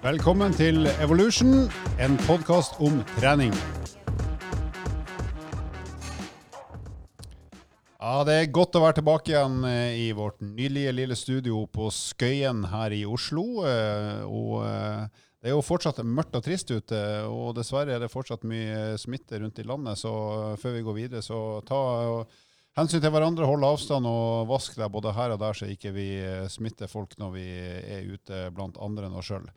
Velkommen til Evolution, en podkast om trening. Ja, Det er godt å være tilbake igjen eh, i vårt nylige lille studio på Skøyen her i Oslo. eh, Og eh, det er jo fortsatt mørkt og trist ute, og dessverre er det fortsatt mye smitte rundt i landet. Så før vi går videre, så ta hensyn til hverandre, hold avstand og vask deg både her og der, så ikke vi smitter folk når vi er ute blant andre enn oss sjøl.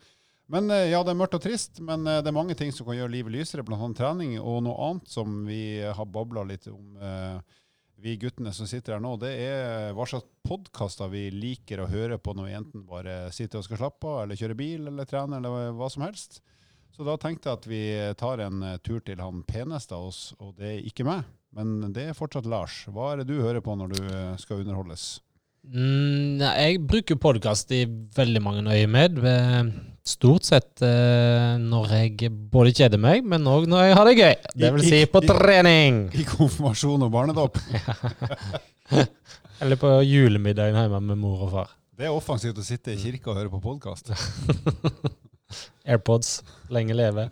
Men eh, ja, det er mørkt og trist, men eh, det er mange ting som kan gjøre livet lysere, bl.a. trening. Og noe annet som vi har babla litt om, eh, vi guttene som sitter her nå, det er hva slags podkaster vi liker å høre på når vi enten bare sitter og skal slappe av, eller kjøre bil, eller trene, eller hva som helst. Så da tenkte jeg at vi tar en tur til han peneste av oss, og det er ikke meg. Men det er fortsatt Lars. Hva er det du hører på når du skal underholdes? Mm, jeg bruker podkast i veldig mange øyemed. med. Stort sett eh, når jeg både kjeder meg, men òg når jeg har det gøy. Det vil si på trening. I konfirmasjon og barnedåp? Eller på julemiddagen hjemme med mor og far. Det er offensivt å sitte i kirka og høre på podkast. AirPods. Lenge leve.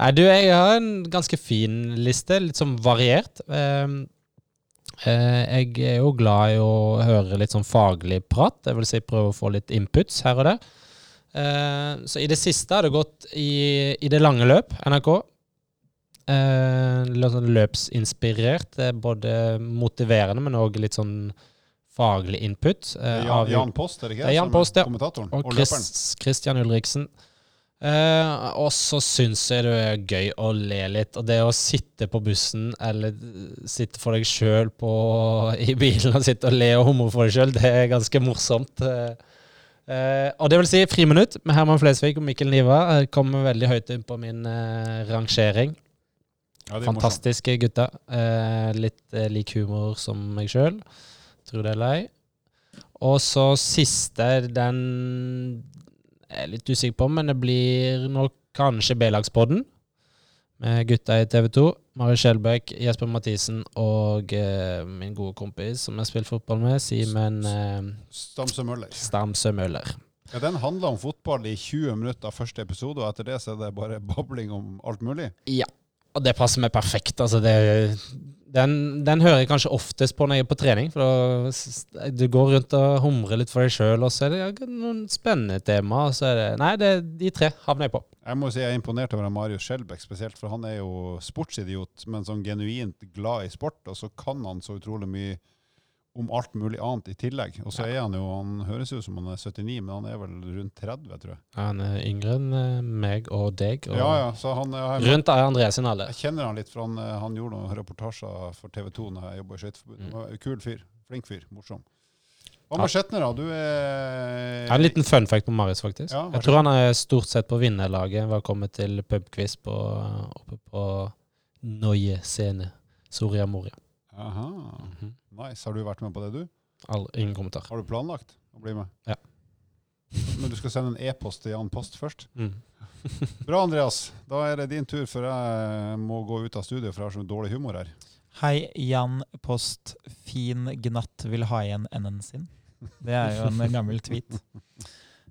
Nei, du, jeg har en ganske fin liste. Litt sånn variert. Um, eh, jeg er jo glad i å høre litt sånn faglig prat. Vil si prøve å få litt inputs her og der. Eh, så i det siste har det gått i, i det lange løp, NRK. Eh, sånn løpsinspirert. Det er både motiverende, men òg litt sånn faglig input. eh, Jan, Jan Post, er det ikke? Det er Jan Post, ja. Kommentatoren. og Og. Chris, Christian Ulriksen. Eh, og så syns jeg det er gøy å le litt. Og det å sitte på bussen eller sitte for deg sjøl i bilen og sitte og le og humre for deg sjøl, det er ganske morsomt. Eh, eh, og det vil si Friminutt med Herman Flesvig og Mikkel Niva kommer veldig høyt inn på min eh, rangering. Ja. Fantastiske gutter. Eh, litt lik humor som meg sjøl. Tror det er lei. Og så siste, den er litt usikker på, men det blir nok kanskje B-lagspodden. Med gutta i TV 2. Mari Skjelbæk, Jesper Mathisen og uh, min gode kompis som jeg spiller fotball med, Simen uh, Stamsø Møller. Stamsø Møller. Ja, den handla om fotball i 20 minutter av første episode, og etter det så er det bare babling om alt mulig. Ja. Og det passer meg perfekt. Altså det, den, den hører jeg kanskje oftest på når jeg er på trening. For da, du går rundt og humrer litt for deg sjøl, og så er det ja, noen spennende tema. Og så er det Nei, det, de tre havner jeg på. Jeg må si jeg er imponert over Marius Skjelbæk spesielt, for han er jo sportsidiot, men sånn genuint glad i sport, og så kan han så utrolig mye om alt mulig annet i tillegg. Og så er han jo, han høres ut som han er 79, men han er vel rundt 30, tror jeg. Han er yngre enn eh, meg og deg. Og Ja, ja, så han, jeg, Rundt Andreas sin alder. jeg kjenner han litt, for han, eh, han gjorde noen reportasjer for TV 2 når jeg jobba i Skøyteforbundet. Mm. Kul fyr. Flink fyr. Morsom. Hva Ja. med Skjetner, da? Du er en liten fun fact på Marius, faktisk. Ja, jeg tror han er stort sett på vinnerlaget. Var kommet til pubquiz på, oppe på Noie scene. Soria Moria. Aha. Mhm. Nice. Har du vært med på det, du? All- Ingen kommentar. Har du planlagt å bli med? Ja. Men du skal sende en e-post til Jan Post først? Mm. Bra, Andreas. Da er det din tur, for jeg må gå ut av studio, for jeg har så dårlig humor her. Hei, Jan Post. Fin gnatt vil ha igjen n-en sin. Det er jo en gammel tweet.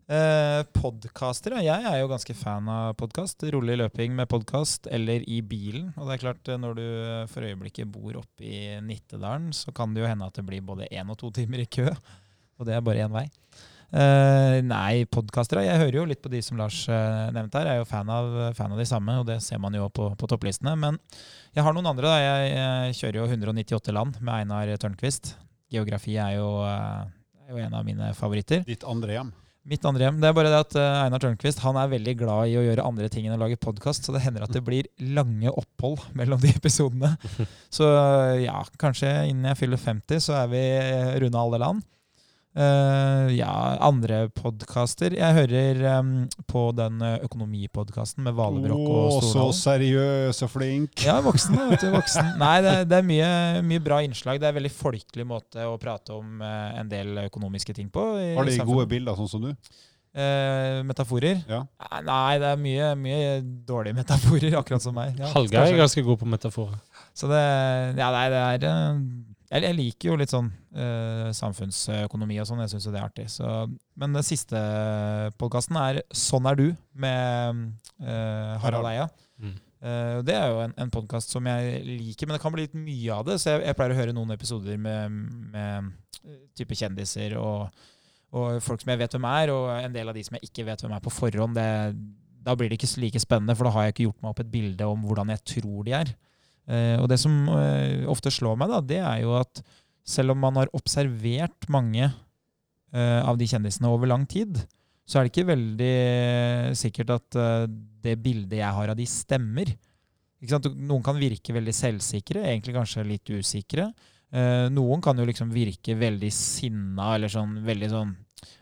Eh, podcaster, ja. Jeg er jo ganske fan av podkast. Rolig løping med podkast, eller i bilen. Og det er klart, eh, når du eh, for øyeblikket bor oppe i Nittedalen, så kan det jo hende at det blir både én og to timer i kø. Og det er bare én vei. Eh, nei, podkaster. Jeg hører jo litt på de som Lars eh, nevnte her. Jeg er jo fan av, fan av de samme, og det ser man jo på, på topplistene. Men jeg har noen andre. da. Jeg, jeg kjører jo 198 land med Einar Tørnquist. Geografi er jo, eh, er jo en av mine favoritter. Ditt andre hjem. Mitt andre hjem. Det er bare det at eh, Einar Tørnquist han er veldig glad i å gjøre andre ting enn å lage podkast, så det hender at det blir lange opphold mellom de episodene. Så eh, ja, kanskje innen jeg fyller 50, så er vi eh, runde alle land. Eh, ja, andre podkaster. Jeg hører um, på den eh, økonomipodkasten med Valebrokk Å, og så seriøs og flink. Ja, voksen. Vet du, voksen. Nei, det, er- det er mye, mye bra innslag. Det er en veldig folkelig måte å prate om uh, en del økonomiske ting på. i Har de gode bilder, sånn som du? Uh, metaforer? Ja. Nei, det er mye, mye dårlige metaforer, akkurat som meg. Ja, Hallgeir er ganske god på metaforer. Så det, ja, nei, det er jeg, jeg liker jo litt sånn eh, samfunnsøkonomi og sånn. Jeg syns jo det er artig. Så, men den siste podkasten er 'Sånn er du' med eh, Harald Eia. Mm. Eh, det er jo en, en podkast som jeg liker, men det kan bli litt mye av det. Så jeg, jeg pleier å høre noen episoder med, med eh, type kjendiser og, og folk som jeg vet hvem er, og en del av de som jeg ikke vet hvem er på forhånd. Det, da blir det ikke like spennende, for da har jeg ikke gjort meg opp et bilde om hvordan jeg tror de er. Eh, og det som eh, ofte slår meg, da, det er jo at selv om man har observert mange eh, av de kjendisene over lang tid, så er det ikke veldig sikkert at det bildet jeg har av de, stemmer. Noen kan virke veldig selvsikre, egentlig kanskje litt usikre. Noen kan jo liksom virke veldig sinna eller sånn veldig sånn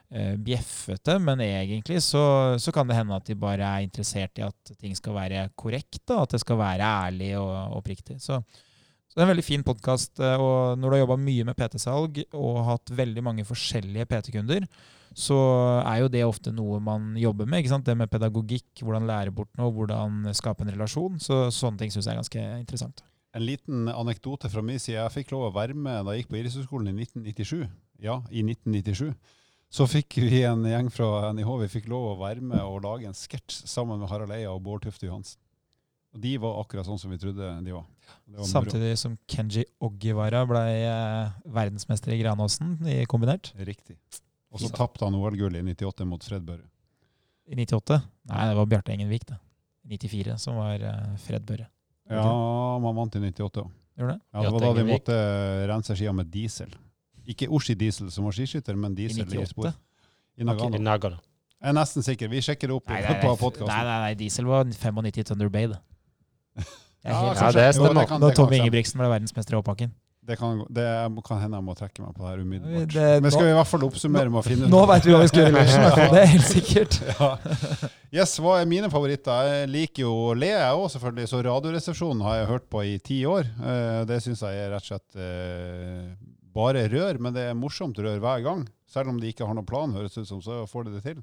bjeffete, men egentlig så, så kan det hende at de bare er interessert i at ting skal være korrekt, da, at det skal være ærlig og oppriktig. Så, så det er en veldig fin podkast. Og når du har jobba mye med PT-salg og hatt veldig mange forskjellige PT-kunder, så er jo det ofte noe man jobber med. ikke sant? Det med pedagogikk, hvordan lære bort noe, hvordan skape en relasjon. Så sånne ting syns jeg er ganske interessant. En liten anekdote fra min side. Jeg fikk lov å være med da jeg gikk på Idrettshøgskolen i 1997. Ja, i 1997. Så fikk vi en gjeng fra NIH vi fikk lov å være med og lage en sketsj sammen med Harald Eia og Bård Tufte Johansen. Og de var akkurat sånn som vi trodde de var. Var. Samtidig som Kenji Ogiwara ble eh, verdensmester i Granåsen i kombinert Riktig. Og så tapte han OL-gull i 98 mot Fred Børre. i 98. Nei, det var Bjarte Engenvik, det. I 94, som var eh, Fred Børre. Ja, man vant i 98 òg. Det? Ja, det var da de måtte rense skia med diesel. Ikke Oshi Diesel som var skiskytter, men diesel i, i spor. I I Nagano. Nagano. Jeg er nesten sikker. Vi sjekker det opp Nei, nei, nei, på podkasten. nei, nei, Diesel var 95 i Thunder Bay, det. Ja, Ja, det stemmer. Da det kan Tommy. Ingebrigtsen ble verdensmester i hoppbakken. Det kan, det kan hende jeg må trekke meg på det her umiddelbart. Det- Men skal nå- vi i hvert fall oppsummere med å finne ut Nå veit vi hva vi skal gjøre fall. det er helt sikkert. ja. Yes, hva er mine favoritter? Jeg liker jo å le, jeg òg, selvfølgelig. Så Radioresepsjonen har jeg hørt på i ti år. Eh, Det syns jeg er rett og slett eh, bare rør, men det er morsomt rør hver gang. Selv om de ikke har noen plan, høres ut som, så får de det til.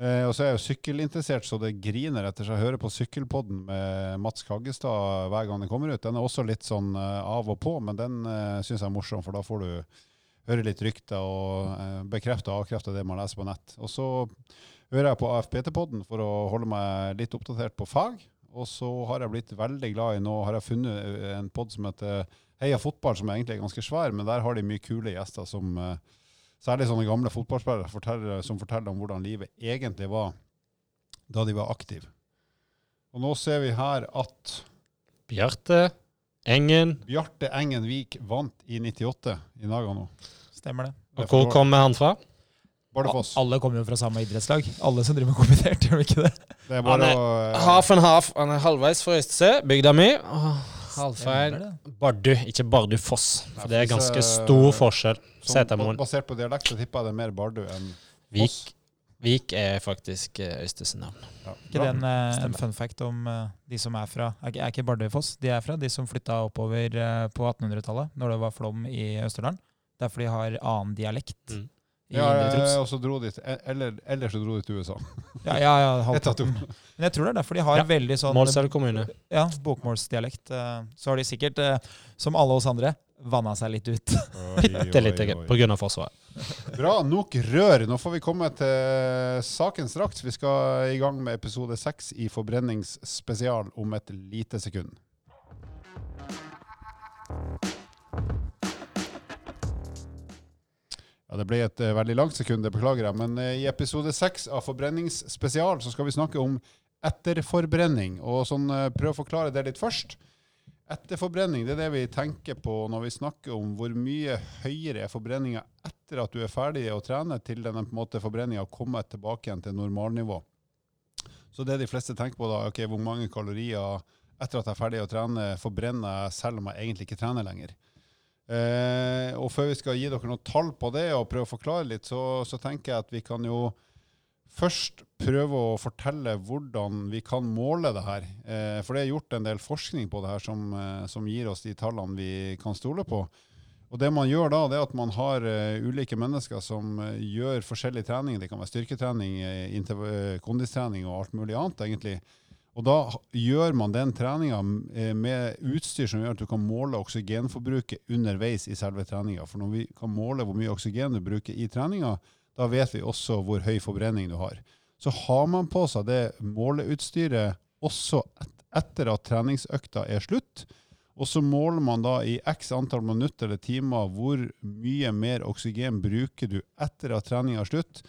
Eh, og så er jeg jo sykkelinteressert, så det griner etter seg. Jeg hører på Sykkelpodden med Mats Kaggestad hver gang den kommer ut. Den er også litt sånn eh, av og på, men den eh, syns jeg er morsom, for da får du høre litt rykter og eh, bekrefte og avkrefte det man leser på nett. Og så hører jeg på AFPT-podden for å holde meg litt oppdatert på fag. Og så har jeg blitt veldig glad i nå har jeg funnet eh, en pod som heter Heia fotball, som egentlig er ganske svær, men der har de mye kule gjester som eh, Særlig sånne gamle fotballspillere forteller, som forteller om hvordan livet egentlig var da de var aktive. Og nå ser vi her at Bjarte Engen. Bjarte Engen Vik vant i 98 i Nagano. Stemmer det. Og hvor kommer han fra? Bardufoss. Alle kommer jo fra samme idrettslag. Alle som driver med kombinert, gjør de ikke det? Det er Han bare er å uh, Half and half. Han er halvveis fra Øystese, bygda mi. Åh, Halvfeil. Bardu, ikke Bardufoss. For det er ganske eh, stor forskjell. Setermoen. Basert på dialekt så tipper jeg det er mer Bardu enn Foss. Vik er faktisk Øystes navn. Ja, Ikke det den, eh, en fun fact om eh, de som er fra Er ikke, Bardu Bardøyfoss de er fra? De som flytta oppover eh, på 1800-tallet, når det var flom i Østerdalen. Derfor de har annen dialekt. Mm. Ja, jeg, også og så dro de til, eller, eller så dro de til USA. Ja, ja, ja, halvparten. Men jeg tror det er derfor de har Ja. veldig sånn Målselv kommune. Ja, bokmålsdialekt. eh, Så har de sikkert, eh, som alle oss andre, vanna seg litt ut. Bitte litt på grunn av Forsvaret. Bra, nok rør. Nå får vi komme til saken straks. Vi skal i gang med episode seks i forbrenningsspesial om et lite sekund. Ja, Det ble et uh, veldig langt sekund, det beklager jeg. Men uh, i episode seks av Forbrenningsspesial så skal vi snakke om etterforbrenning. Og sånn, uh, prøv å forklare det litt først. Etterforbrenning det er det vi tenker på når vi snakker om hvor mye høyere er forbrenninga etter at du er ferdig å trene, til denne forbrenninga har kommet tilbake igjen til normalnivå. Så det de fleste tenker på da, ok, hvor mange kalorier etter at jeg er ferdig å trene, forbrenner jeg selv om jeg egentlig ikke trener lenger. Eh, og før vi skal gi dere noen tall på det og prøve å forklare litt, så, så tenker jeg at vi kan jo først prøve å fortelle hvordan vi kan måle det her. Eh, for det er gjort en del forskning på det her som, eh, som gir oss de tallene vi kan stole på. Og det man gjør da, det er at man har uh, ulike mennesker som eh, gjør forskjellig trening. Det kan være styrketrening, kondistrening og alt mulig annet, egentlig. Og da gjør man den treninga eh, med utstyr som gjør at du kan måle oksygenforbruket underveis i selve treninga. For når vi kan måle hvor mye oksygen du bruker i treninga, da vet vi også hvor høy forbrenning du har. Så har man på seg det måleutstyret også etter at treningsøkta er slutt, og så måler man da i x antall minutter eller timer hvor mye mer oksygen bruker du etter at treninga er slutt,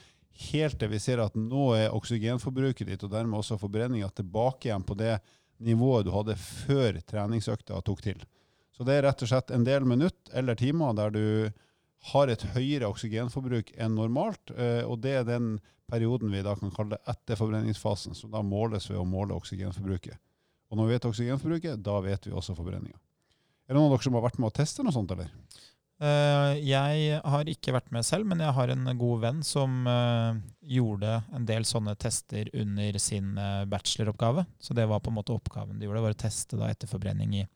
helt til vi ser at nå er oksygenforbruket ditt og dermed også forbrenninga tilbake igjen på det nivået du hadde før treningsøkta tok til. Så det er rett og slett en del minutt eller timer der du har et høyere oksygenforbruk enn normalt, eh, og det er den perioden vi da kan kalle etterforbrenningsfasen, som da måles ved å måle oksygenforbruket. Og når vi vet oksygenforbruket, da vet vi også forbrenninga. Er det noen av dere som har vært med å teste noe sånt, eller? Eh, jeg har ikke vært med selv, men jeg har en god venn som eh, gjorde en del sånne tester under sin eh, bacheloroppgave. Så det var på en måte oppgaven de gjorde, var å teste da etterforbrenning i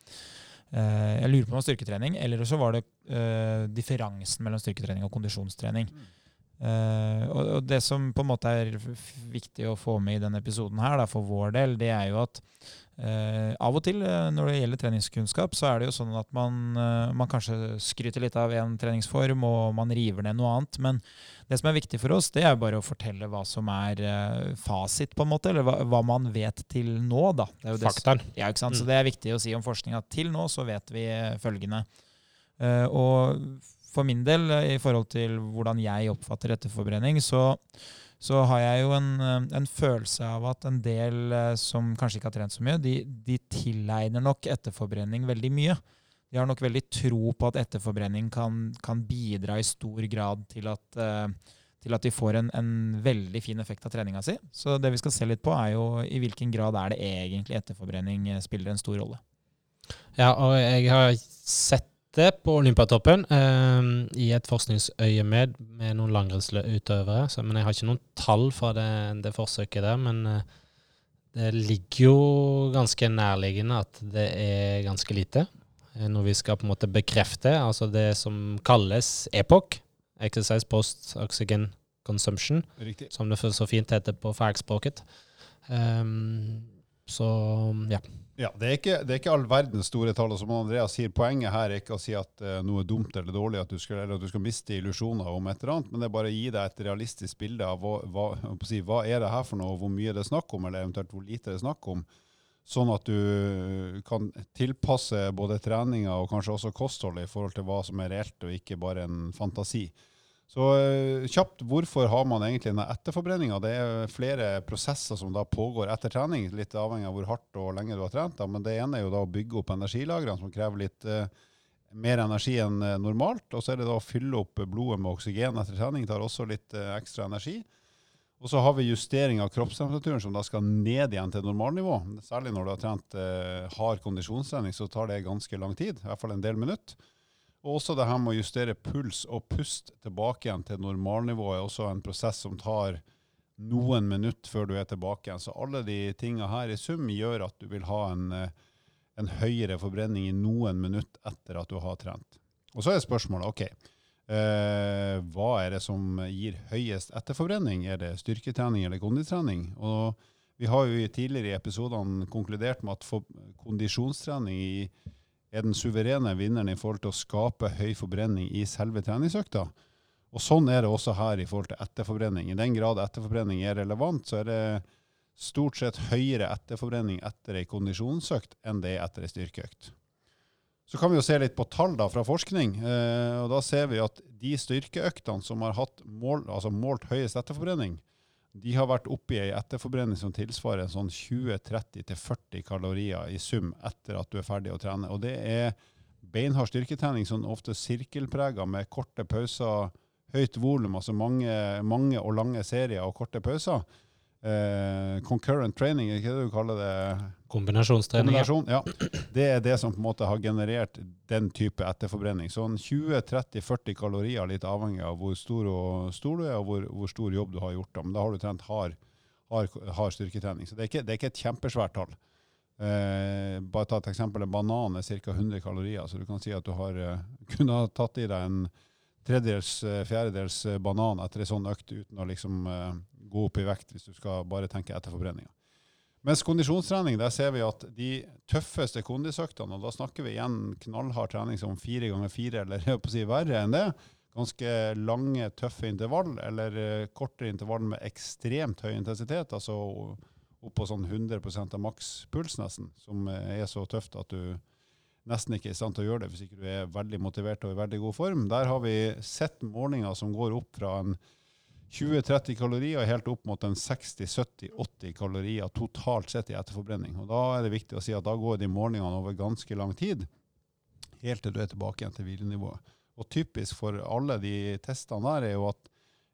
Jeg lurer på om det var styrketrening, eller så var det differansen mellom styrketrening og kondisjonstrening. Og, det som på en måte er viktig å få med i denne episoden her, for vår del, det er jo at eh, av og til eh, når det gjelder treningskunnskap, så er det jo sånn at man, eh, man kanskje skryter litt av en treningsform, og man river ned noe annet. Men det som er viktig for oss, det er bare å fortelle hva som er eh, fasit, på en måte, eller hva, hva man vet til nå. da. Det Faktaen. ja, ikke sant? Så Mm. det er viktig å si om forskninga. Til nå så vet vi følgende. Eh, og for min del, i forhold til hvordan jeg oppfatter etterforbrenning, så, så har jeg jo en, eh, en følelse av at en del eh, som kanskje ikke har trent så mye, de, de tilegner nok etterforbrenning veldig mye. De har nok veldig tro på at etterforbrenning kan, kan bidra i stor grad til at, eh, til at de får en, en veldig fin effekt av treninga si. Så det vi skal se litt på, er jo i hvilken grad er det egentlig etterforbrenning spiller en stor rolle. Ja, og jeg har sett det på Olympiatoppen eh, i et forskningsøyemed med noen langrennsutøvere. Men jeg har ikke noen tall fra det, det forsøket der. Men eh, det ligger jo ganske nærliggende at det er ganske lite. Eh, når vi skal på en måte bekrefte altså det som kalles EPOC, Exercise Post Oxygen Consumption, Riktig. som det så fint heter på fagspråket. Um, så ja. Ja, det er, ikke, det er ikke all verdens store tall. Som Andreas sier, Poenget her er ikke å si at uh, noe er dumt eller dårlig, at skal, eller at du skal miste illusjoner om et eller annet, men det er bare å gi deg et realistisk bilde av hva, hva, si, hva er det her for noe, hvor mye det er snakk om, eller eventuelt hvor lite det er snakk om. Sånn at du kan tilpasse både treninga og kanskje også kostholdet i forhold til hva som er reelt, og ikke bare en fantasi. Så eh, kjapt, hvorfor har man egentlig denne etterforbrenninga? Det er flere prosesser som da pågår etter trening, litt avhengig av hvor hardt og lenge du har trent. Men det ene er jo da å bygge opp energilagrene, som krever litt eh, mer energi enn eh, normalt. Og så er det da å fylle opp blodet med oksygen etter trening, tar også litt ekstra energi. Og så har vi justering av kroppstemperaturen, som da skal ned igjen til normalnivå. Særlig når du har trent hard kondisjonstrening, så tar det ganske lang tid, i hvert fall en del minutter. Og også det her med å justere puls og pust tilbake igjen til normalnivå er også en prosess som tar noen minutter før du er tilbake igjen. Så alle de tinga her i sum gjør at du vil ha en, eh, en høyere forbrenning i noen minutter etter at du har trent. Og så er spørsmålet OK, eh, hva er det som gir høyest etterforbrenning? Er det styrketrening eller konditrening? Og vi har jo tidligere i episodene konkludert med at kondisjonstrening i er den suverene vinneren i forhold til å skape høy forbrenning i selve treningsøkta. Og sånn er det også her i forhold til etterforbrenning. I den grad etterforbrenning er relevant, så er det stort sett høyere etterforbrenning etter ei kondisjonsøkt enn det er etter ei styrkeøkt. Så kan vi jo se litt på tall da fra forskning. Eh, og da ser vi at de styrkeøktene som har hatt mål, altså målt høyest etterforbrenning, de har vært oppe i ei etterforbrenning som tilsvarer sånn 20-30-40 kalorier i sum etter at du er ferdig å trene. Og det er beinhard styrketrening, sånn ofte sirkelprega med korte pauser, høyt volum, altså mange, mange og lange serier og korte pauser. Eh, concurrent training, er ikke det du kaller det? Kombinasjonstrening. Kombinasjon, ja. Det er det som på en måte har generert den type etterforbrenning. Sånn 20-30-40 kalorier, litt avhengig av hvor stor, og, stor du er og hvor, hvor stor jobb du har gjort. Men da har du trent hard, hard, hard styrketrening. Så det er, ikke, det er ikke et kjempesvært tall. Eh, bare ta et eksempel. En banan er ca. 100 kalorier, så du kan si at du har eh, kunne ha tatt i deg en tredjedels, eh, fjerdedels banan etter en sånn økt uten å liksom eh, gå opp i vekt, hvis du skal bare tenke etterforbrenninga. Mens kondisjonstrening, der ser vi at de tøffeste kondisøktene, og da snakker vi igjen knallhard trening som fire ganger fire, eller jeg på å si verre enn det, ganske lange, tøffe intervall, eller uh, kortere intervall med ekstremt høy intensitet, altså opp på sånn 100 av makspuls nesten, som er så tøft at du nesten ikke er i stand til å gjøre det hvis ikke du er veldig motivert og i veldig god form. Der har vi sett målinger som går opp fra en 20-30 kalorier helt opp mot en 60-70-80 kalorier totalt sett i etterforbrenning. Og Da er det viktig å si at da går de målingene over ganske lang tid, helt til du er tilbake igjen til hvilenivået. Og typisk for alle de testene der er jo at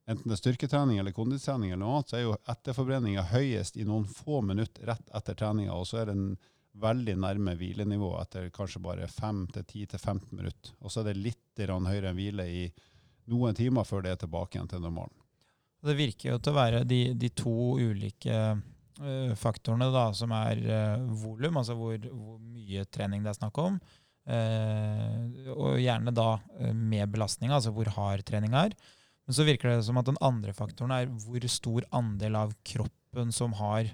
enten det er styrketrening eller kondistrening, eller noe annet, så er jo etterforbrenninga høyest i noen få minutter rett etter treninga. Og så er den veldig nærme hvilenivå etter kanskje bare 5-10-15 minutter. Og så er det litt høyere enn hvile i noen timer før det er tilbake igjen til normalen. Det virker jo til å være de, de to ulike uh, faktorene da, som er uh, volum, altså hvor, hvor, mye trening det er snakk om. Uh, og gjerne da med belastning, altså hvor hard trening er. Men så virker det som at den andre faktoren er hvor stor andel av kroppen som har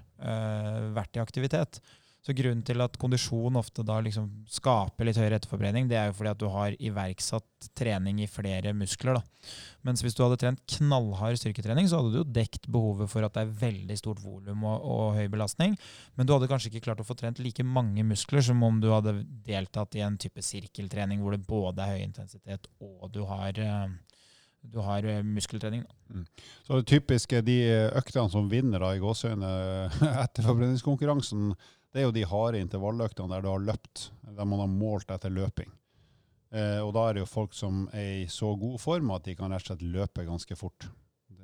vært i aktivitet. Så grunnen til at kondisjon ofte da liksom skaper litt høyere etterforbrenning, det er jo fordi at du har iverksatt trening i flere muskler. da. Mens hvis du hadde trent knallhard styrketrening, så hadde du jo dekt behovet for at det er veldig stort volum og, og, høy belastning. Men du hadde kanskje ikke klart å få trent like mange muskler som om du hadde deltatt i en type sirkeltrening hvor det både er høy intensitet og du har eh, du har eh, muskeltrening. Mm. Så det typiske de øktene som vinner da, i gåseøyne etter forbrenningskonkurransen, det er jo de harde intervalløktene der du har løpt, der man har målt etter løping. Eh, og da er det jo folk som er i så god form at de kan rett og slett løpe ganske fort.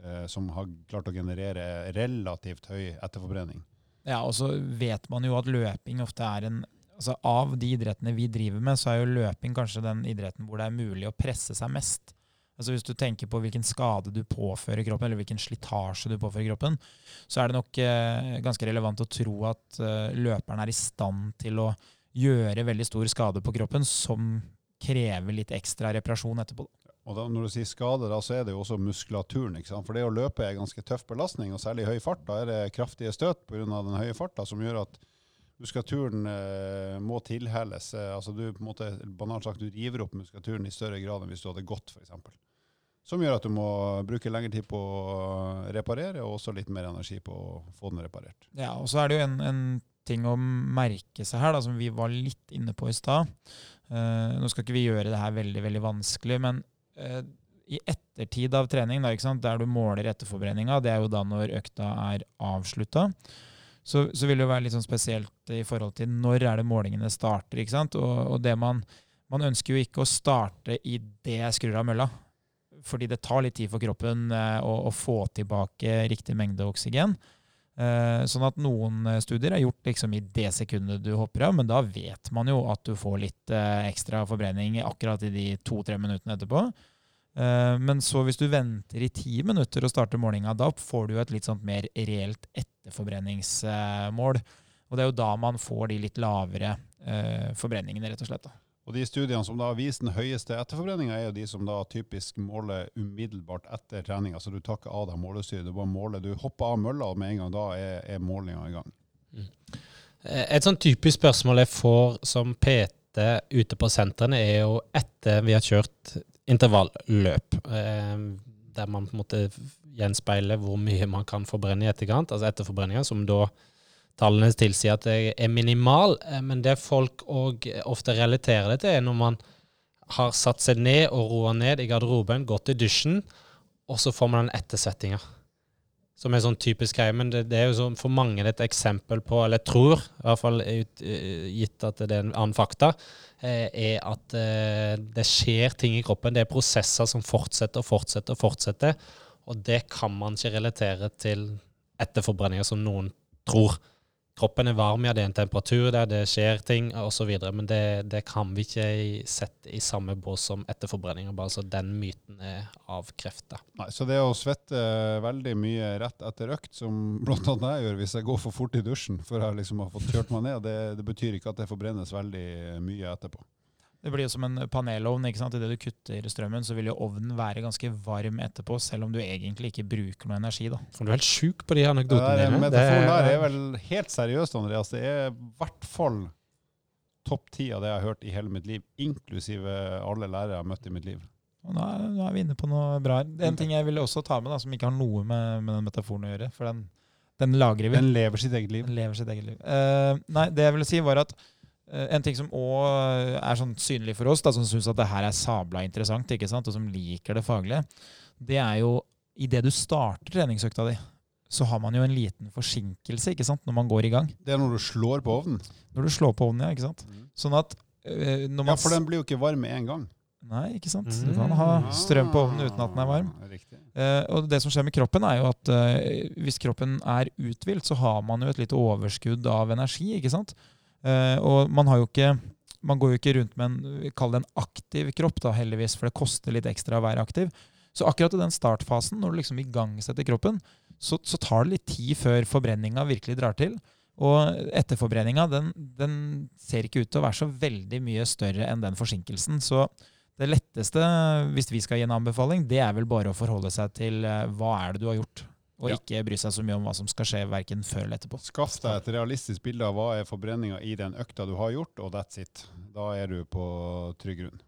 Eh, som har klart å generere relativt høy etterforbrenning. Ja, og så vet man jo at løping ofte er en altså Av de idrettene vi driver med, så er jo løping kanskje den idretten hvor det er mulig å presse seg mest. Altså Hvis du tenker på hvilken skade du påfører kroppen, eller hvilken slitasje du påfører kroppen, så er det nok eh, ganske relevant å tro at eh, løperen er i stand til å gjøre veldig stor skade på kroppen, som krever litt ekstra reparasjon etterpå. Og da, Når du sier skade, da, så er det jo også muskulaturen. ikke sant? For det å løpe er ganske tøff belastning, og særlig i høy fart. Da er det kraftige støt pga. den høye farta som gjør at muskulaturen eh, må tilhelles. Eh, altså du, på en måte, banalt sagt, du river opp muskulaturen i større grad enn hvis du hadde gått, f.eks. Som gjør at du må bruke lengre tid på å reparere, og også litt mer energi på å få den reparert. Ja, og så er det jo en, en ting å merke seg her, da, som vi var litt inne på i stad. Uh, nå skal ikke vi gjøre det her veldig veldig vanskelig, men uh, i ettertid av trening, da, der du måler etterforbrenninga, det er jo da når økta er avslutta, så, så, vil det jo være litt sånn spesielt i forhold til når er det målingene starter. ikke sant? Og, og det man, man ønsker jo ikke å starte i det jeg skrur av mølla fordi det tar litt tid for kroppen eh, å, å, få tilbake riktig mengde oksygen. Eh, sånn at noen eh, studier er gjort liksom i det sekundet du hopper av, men da vet man jo at du får litt ekstra forbrenning akkurat i de to-tre minuttene etterpå. Men så hvis du venter i ti minutter og starter målinga, da får du et litt sånt mer reelt etterforbrenningsmål. Og det er jo da man får de litt lavere forbrenningene, rett og slett. da. Og De studiene som da har vist den høyeste etterforbrenninga, er jo de som da typisk måler umiddelbart etter trening. Altså Du tar ikke av deg målestyret, du bare måler. Du hopper av mølla, og med en gang da er, er målinga i gang. Mm. Et sånn typisk spørsmål jeg får som PT ute på sentrene, er jo etter vi har kjørt intervalløp, eh, der man på en måte gjenspeiler hvor mye man kan forbrenne i etterkant, altså etterforbrenninga, som da tallene tilsier at det er minimal, eh, men det folk òg ofte relaterer det til, er når man har satt seg ned og roa ned i garderoben, gått i dusjen, og så får man den ettersettinga. Som er sånn typisk greie. Men det, det, er jo sånn for mange et eksempel på, eller jeg tror, i hvert fall ut, eh, gitt at det er en annen fakta, eh, er at det skjer ting i kroppen. Det er prosesser som fortsetter og fortsetter og fortsetter. Og det kan man ikke relatere til etterforbrenninger, som noen tror kroppen er varm, ja, det er en temperatur der, det skjer ting osv. Men det, det, kan vi ikke sette i samme bås som etterforbrenning. Bare så den myten er avkrefta. Så det å svette veldig mye rett etter økt, som blant annet jeg gjør hvis jeg går for fort i dusjen for jeg liksom har fått kjørt meg ned, det, det betyr ikke at det forbrennes veldig mye etterpå. Det blir jo som en panelovn. ikke sant? Idet du kutter strømmen, så vil jo ovnen være ganske varm etterpå, selv om du egentlig ikke bruker noe energi. da. Du er helt sjuk på de Det anekdotene dine. metaforen der er vel helt seriøst, Andreas. Det er i hvert fall topp ti av det jeg har hørt i hele mitt liv, inklusive alle lærere jeg har møtt i mitt liv. Og nå, er, nå er vi inne på noe bra her. En ting jeg ville også ta med, da, som ikke har noe med, med den metaforen å gjøre, for den, den lagrer vi. Den lever sitt eget liv. Den lever sitt eget liv. Uh, nei, det jeg ville si var at en ting som òg er sånn synlig for oss, da, som syns at det her er sabla interessant, ikke sant, og som liker det faglige, det er jo idet du starter treningsøkta di, så har man jo en liten forsinkelse ikke sant, når man går i gang. Det er når du slår på ovnen. Når du slår på ovnen, ja. ikke sant? Sånn at øh, når man Ja, for den blir jo ikke varm med en gang. Nei, ikke sant. Du kan ha strøm på ovnen uten at den er varm. Ah. Eh, og det som skjer med kroppen, er jo at eh, hvis kroppen er uthvilt, så har man jo et lite overskudd av energi, ikke sant? Eh, og man har jo ikke Man går jo ikke rundt med en Kall det en aktiv kropp, da, heldigvis, for det koster litt ekstra å være aktiv. Så akkurat i den startfasen, når du liksom igangsetter kroppen, så, så tar det litt tid før forbrenninga virkelig drar til. Og etterforbrenninga den, den ser ikke ut til å være så veldig mye større enn den forsinkelsen. Så det letteste, hvis vi skal gi en anbefaling, det er vel bare å forholde seg til eh, hva er det du har gjort, og Ja. ikke bry seg så mye om hva som skal skje verken før eller etterpå. Skaff deg et realistisk bilde av hva er forbrenninga i den økta du har gjort, og that's it. Da er du på trygg grunn.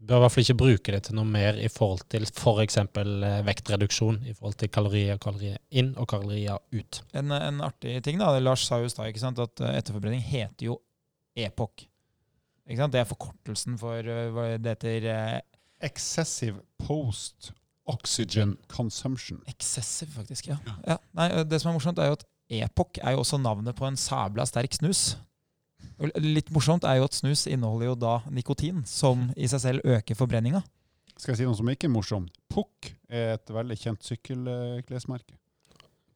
Bør i hvert fall ikke bruke det til noe mer i forhold til f.eks. For vektreduksjon. I forhold til kalorier, kalorier inn og kalorier ut. En, en artig ting, da, Lars sa jo i stad at eh, etterforbrenning heter jo EPOC. Ikke sant? Det er forkortelsen for eh, hva det heter eh, Excessive post oxygen consumption. Excessive, faktisk. ja. ja. Nei, det som er morsomt, er jo at EPOC er jo også navnet på en sabla sterk snus. Litt morsomt er jo at snus inneholder jo da nikotin, som i seg selv øker forbrenninga. Skal jeg si noe som ikke er morsomt? Pukk er et veldig kjent sykkelklesmerke.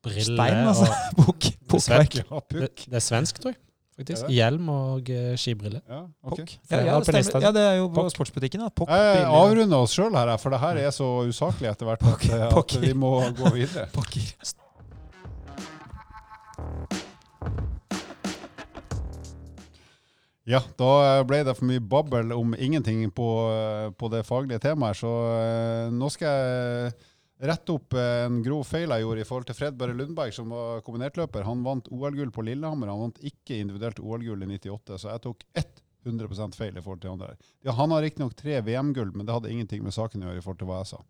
Briller Stein, altså. og Pukk. Pukkverk. Ja, det, det er svensk, tror jeg. Faktisk. Hjelm og uh, skibriller. Ja, ok. Ja, ja, det stemmer. ja, det er jo Pok. Sportsbutikken. da. Pok, Jeg briller. avrunder oss sjøl her, for det her er så usaklig etter hvert at, at vi må gå videre. Pokker. Ja, da ble det for mye babbel om ingenting på, på det faglige temaet, så eh, nå skal jeg rette opp en grov feil jeg gjorde i forhold til Fred Børre Lundberg, som var kombinertløper. Han vant OL-gull på Lillehammer, han vant ikke individuelt OL-gull i 98, så jeg tok 100% feil i forhold til han der. Ja, han har riktignok tre VM-gull, men det hadde ingenting med saken å gjøre i forhold til hva jeg sa.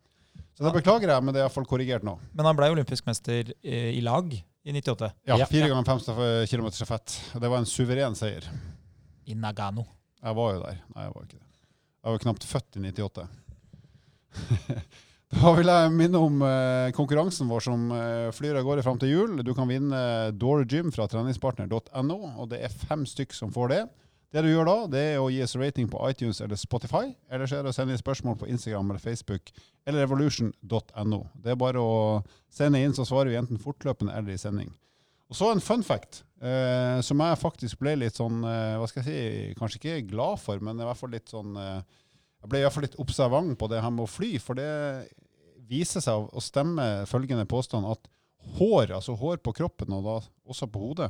Så det beklager jeg, men det er iallfall korrigert nå. Men han ble olympisk mester eh, i lag i 98. Ja, fire ganger fem km stafett. Det var en suveren seier. I Nagano. Jeg var jo der. Nei, jeg var ikke det. Jeg var knapt født i 98. da vil jeg minne om eh, konkurransen vår som eh, flyr av gårde fram til jul. Du kan vinne Door Gym fra treningspartner.no, og det er fem stykk som får det. Det du gjør da, det er å gi oss rating på iTunes eller Spotify. Eller så er det å sende inn spørsmål på Instagram eller Facebook eller revolution.no. Det er bare å sende inn, så svarer vi enten fortløpende eller i sending. Og så en fun fact, eh, som jeg faktisk ble litt sånn, eh, hva skal jeg si, kanskje ikke glad for, men i hvert fall litt sånn, eh, jeg ble i hvert fall litt observant på det her med å fly, for det viser seg å, stemme følgende påstand at hår, altså hår på kroppen og da også på hodet,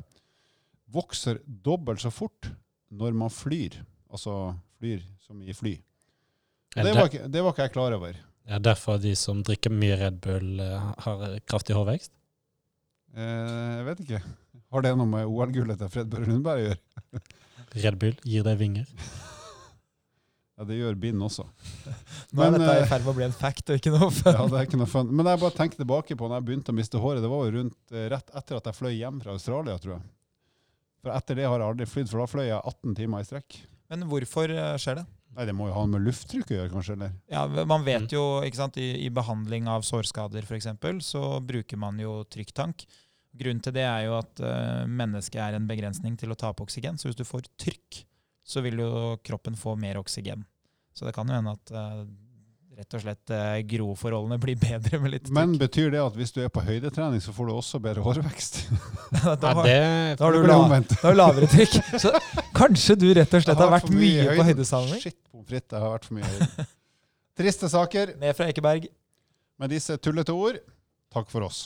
vokser dobbelt så fort når man flyr, altså flyr som i fly. Det det, var, ikke, det var ikke jeg klar over. er det derfor de som drikker mye Red Bull, eh, har kraftig hårvekst? Eh, jeg vet ikke. Har det noe med OL-gullet til Fred Børre Lundberg å gjøre? Red Bull gir deg vinger. Ja, det gjør bind også. Nå er Men, dette eh, i ferd med å bli en fact og ikke noe fun. Ja, det er ikke noe fun. Men jeg bare tenker tilbake på når jeg begynte å miste håret. Det var jo rundt eh, rett etter at jeg fløy hjem fra Australia, tror jeg. For etter det har jeg aldri flydd, for da fløy jeg 18 timer i strekk. Men hvorfor eh, skjer det? Nei, det må jo ha med lufttrykk å gjøre, kanskje? eller? Ja, Man vet jo, ikke sant, i, i behandling av sårskader f.eks., så bruker man jo trykktank. Grunnen til det er jo at uh, mennesket er en begrensning til å ta opp oksygen. Så hvis du får trykk, så vil jo kroppen få mer oksygen. Så det kan jo hende at uh, rett og slett uh, groforholdene blir bedre med litt trykk. Men betyr det at hvis du er på høydetrening, så får du også bedre hårvekst? da, Ja, har, det, da har du la, da har lavere trykk. Så kanskje du rett og slett har vært mye på høyden. Shit, pommes frites, jeg har vært for mye i høyden. Triste saker. Ned fra Ekeberg. Med disse tullete ord, takk for oss.